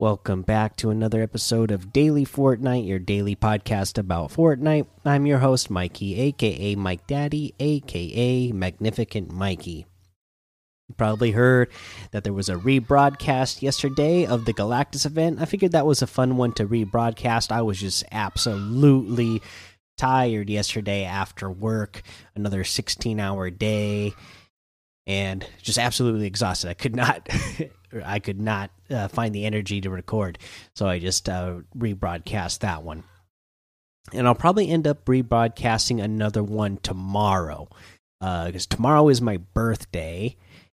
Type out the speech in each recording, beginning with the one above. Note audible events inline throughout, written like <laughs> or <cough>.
Welcome back to another episode of Daily Fortnite, your daily podcast about Fortnite. I'm your host, Mikey, aka Mike Daddy, aka Magnificent Mikey. You probably heard that there was a rebroadcast yesterday of the Galactus event. I figured that was a fun one to rebroadcast. I was just absolutely tired yesterday after work, another 16 hour day and just absolutely exhausted. I could not, <laughs> I could not uh, find the energy to record, so I just uh, rebroadcast that one. And I'll probably end up rebroadcasting another one tomorrow, because uh, tomorrow is my birthday,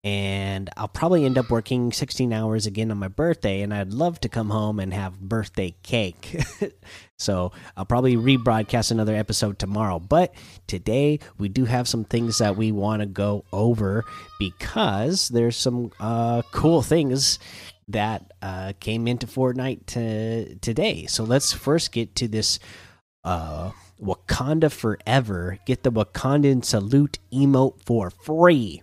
and I'll probably end up working 16 hours again on my birthday and I'd love to come home and have birthday cake. <laughs> so, I'll probably rebroadcast another episode tomorrow, but today we do have some things that we want to go over because there's some uh, cool things that uh, came into Fortnite today. So, let's first get to this uh, Wakanda Forever. Get the Wakandan salute emote for free.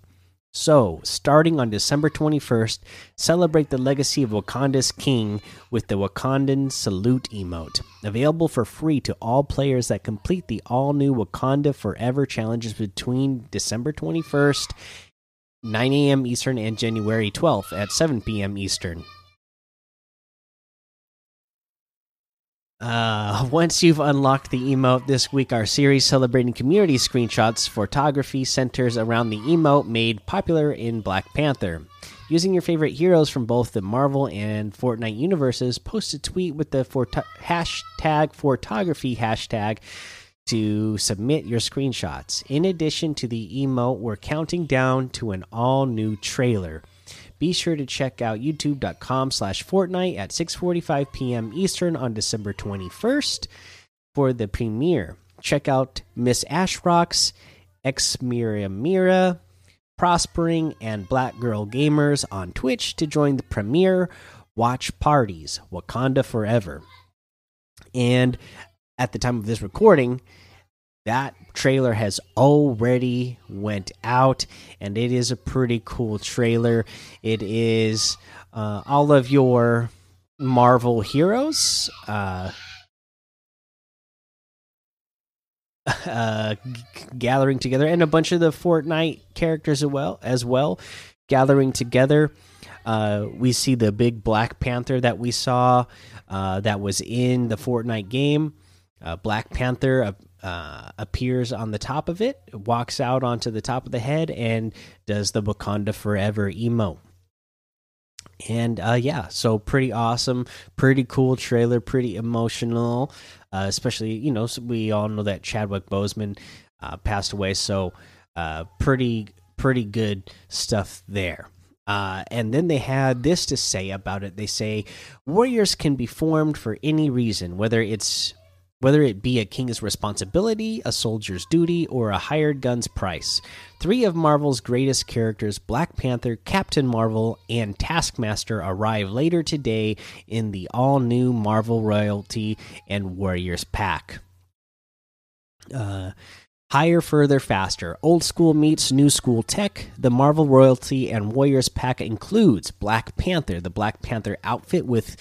So, starting on December 21st, celebrate the legacy of Wakanda's king with the Wakandan Salute emote. Available for free to all players that complete the all new Wakanda Forever challenges between December 21st, 9 a.m. Eastern, and January 12th at 7 p.m. Eastern. Uh, <laughs> once you've unlocked the emote this week, our series celebrating community screenshots photography centers around the emote made popular in Black Panther. Using your favorite heroes from both the Marvel and Fortnite universes, post a tweet with the hashtag photography hashtag to submit your screenshots. In addition to the emote, we're counting down to an all new trailer. Be sure to check out youtube.com slash Fortnite at 6.45 p.m. Eastern on December 21st for the premiere. Check out Miss Ashrock's X Mira Mira, Prospering, and Black Girl Gamers on Twitch to join the premiere watch parties, Wakanda Forever. And at the time of this recording, that trailer has already went out and it is a pretty cool trailer. It is uh, all of your marvel heroes uh, <laughs> uh, gathering together and a bunch of the fortnite characters as well as well gathering together. Uh, we see the big black panther that we saw uh, that was in the fortnite game. Uh, black panther uh, appears on the top of it, walks out onto the top of the head, and does the Wakanda Forever emote. And uh, yeah, so pretty awesome, pretty cool trailer, pretty emotional. Uh, especially, you know, we all know that Chadwick Boseman uh, passed away, so uh, pretty pretty good stuff there. Uh, and then they had this to say about it. They say warriors can be formed for any reason, whether it's whether it be a king's responsibility, a soldier's duty, or a hired gun's price. Three of Marvel's greatest characters, Black Panther, Captain Marvel, and Taskmaster, arrive later today in the all new Marvel Royalty and Warriors pack. Uh, Higher, further, faster. Old school meets new school tech. The Marvel Royalty and Warriors pack includes Black Panther, the Black Panther outfit with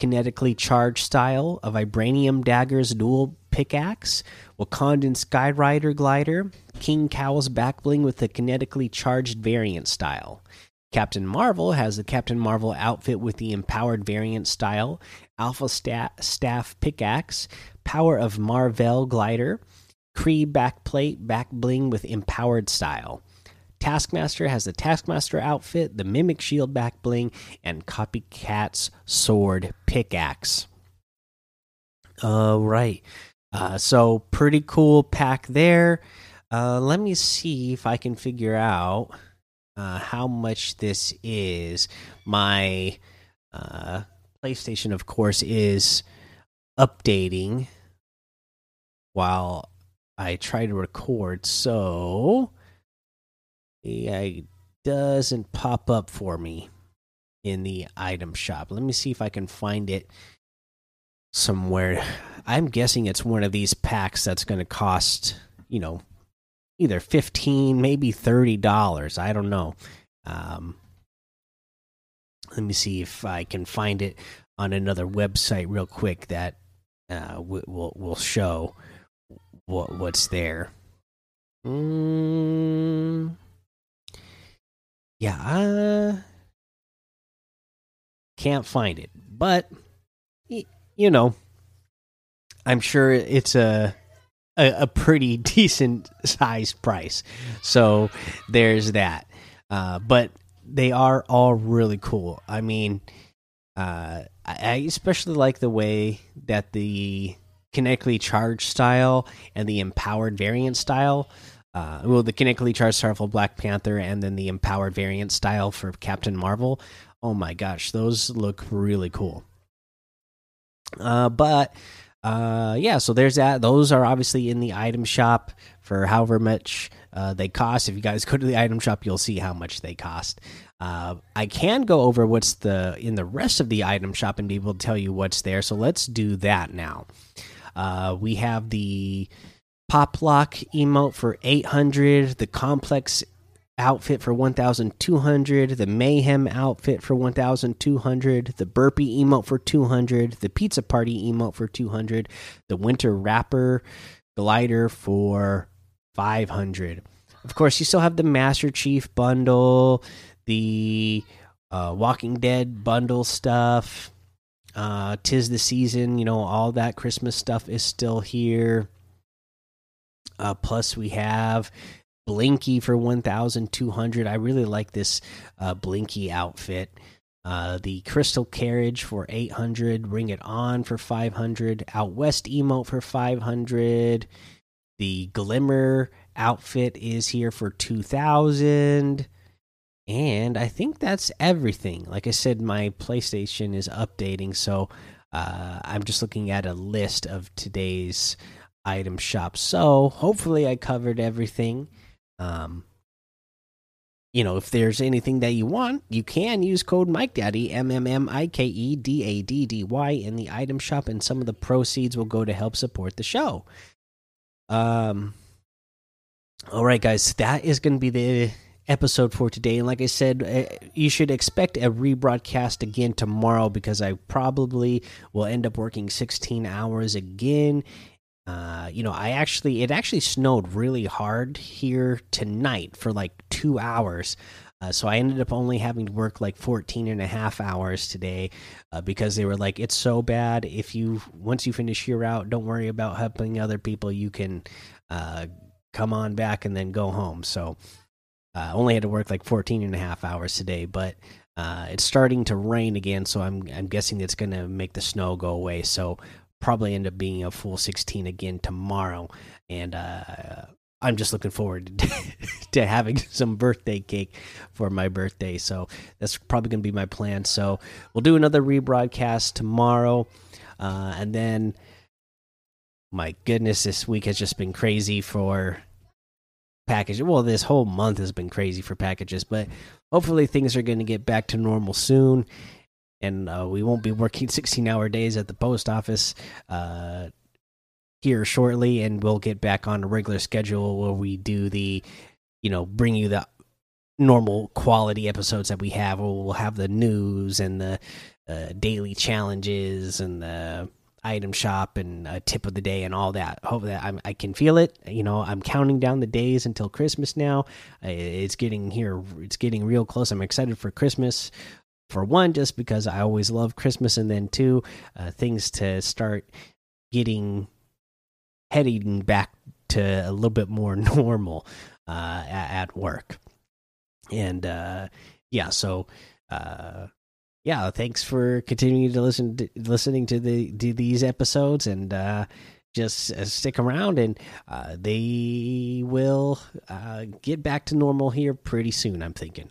kinetically charged style, a vibranium dagger's dual pickaxe, Wakandan Skyrider glider, King Cowl's backbling with the kinetically charged variant style. Captain Marvel has the Captain Marvel outfit with the empowered variant style, Alpha sta Staff pickaxe, Power of Mar-Vell glider, Kree backplate back bling with empowered style. Taskmaster has the Taskmaster outfit, the Mimic Shield back bling, and Copycat's sword pickaxe. All right. Uh, so pretty cool pack there. Uh, let me see if I can figure out uh, how much this is. My uh, PlayStation, of course, is updating while I try to record. So it doesn't pop up for me in the item shop. Let me see if I can find it somewhere. I'm guessing it's one of these packs that's going to cost, you know, either 15, maybe $30. I don't know. Um, let me see if I can find it. on another website real quick that uh, will will show what what's there. Mm, yeah, I can't find it, but you know, I'm sure it's a a, a pretty <laughs> decent sized price. So there's that. Uh, but they are all really cool. I mean, uh, I especially like the way that the kinetically charged style and the empowered variant style. Uh, well, the kinetically charged for Black Panther and then the empowered variant style for Captain Marvel. Oh my gosh, those look really cool. Uh, but uh, yeah, so there's that. Those are obviously in the item shop for however much uh, they cost. If you guys <laughs> go to the item shop, you'll see how much they cost. Uh, I can go over what's the in the rest of the item shop and be able to tell you what's there. So let's do that now. Uh, we have the pop lock emote for 800, the complex outfit for 1200 the mayhem outfit for 1200 the burpee emote for 200 the pizza party emote for 200 the winter wrapper glider for 500 of course you still have the master chief bundle the uh, walking dead bundle stuff uh tis the season you know all that christmas stuff is still here uh, plus we have Blinky for 1,200. I really like this uh, Blinky outfit. Uh, the Crystal Carriage for 800. Ring It On for 500. Out West Emote for 500. The Glimmer outfit is here for 2,000. And I think that's everything. Like I said, my PlayStation is updating, so uh, I'm just looking at a list of today's item shop. So hopefully, I covered everything. Um, you know, if there's anything that you want, you can use code Mike Daddy M M M I K E D A D D Y in the item shop, and some of the proceeds will go to help support the show. Um, all right, guys, that is going to be the episode for today. And like I said, uh, you should expect a rebroadcast again tomorrow because I probably will end up working 16 hours again uh, you know, I actually it actually snowed really hard here tonight for like two hours. Uh, so I ended up only having to work like 14 and a half hours today uh, because they were like, it's so bad. If you once you finish your route, don't worry about helping other people. You can uh, come on back and then go home. So I uh, only had to work like 14 and a half hours today, but uh, it's starting to rain again. So I'm I'm guessing it's going to make the snow go away. So probably end up being a full 16 again tomorrow. And uh, I'm just looking forward <laughs> to, having some birthday cake for my birthday. So that's probably going to be my plan. So we'll do another rebroadcast tomorrow. Uh, and then, my goodness, this week has just been crazy for packages. Well, this whole month has been crazy for packages, but hopefully things are going to get back to normal soon and uh, we won't be working 16 hour days at the post office uh, here shortly and we'll get back on a regular schedule where we do the you know bring you the normal quality episodes that we have where we'll have the news and the uh, daily challenges and the item shop and a tip of the day and all that. Hope that I'm, i can feel it. You know, I'm counting down the days until Christmas now. It's getting here. It's getting real close. I'm excited for Christmas for one, just because I always love Christmas, and then two, uh, things to start getting heading back to a little bit more <laughs> normal uh, at, work. And uh, yeah, so uh, yeah, thanks for continuing to listen, to, listening to the to these episodes, and uh, just uh, stick around, and uh, they will get back to normal here pretty soon. I'm thinking.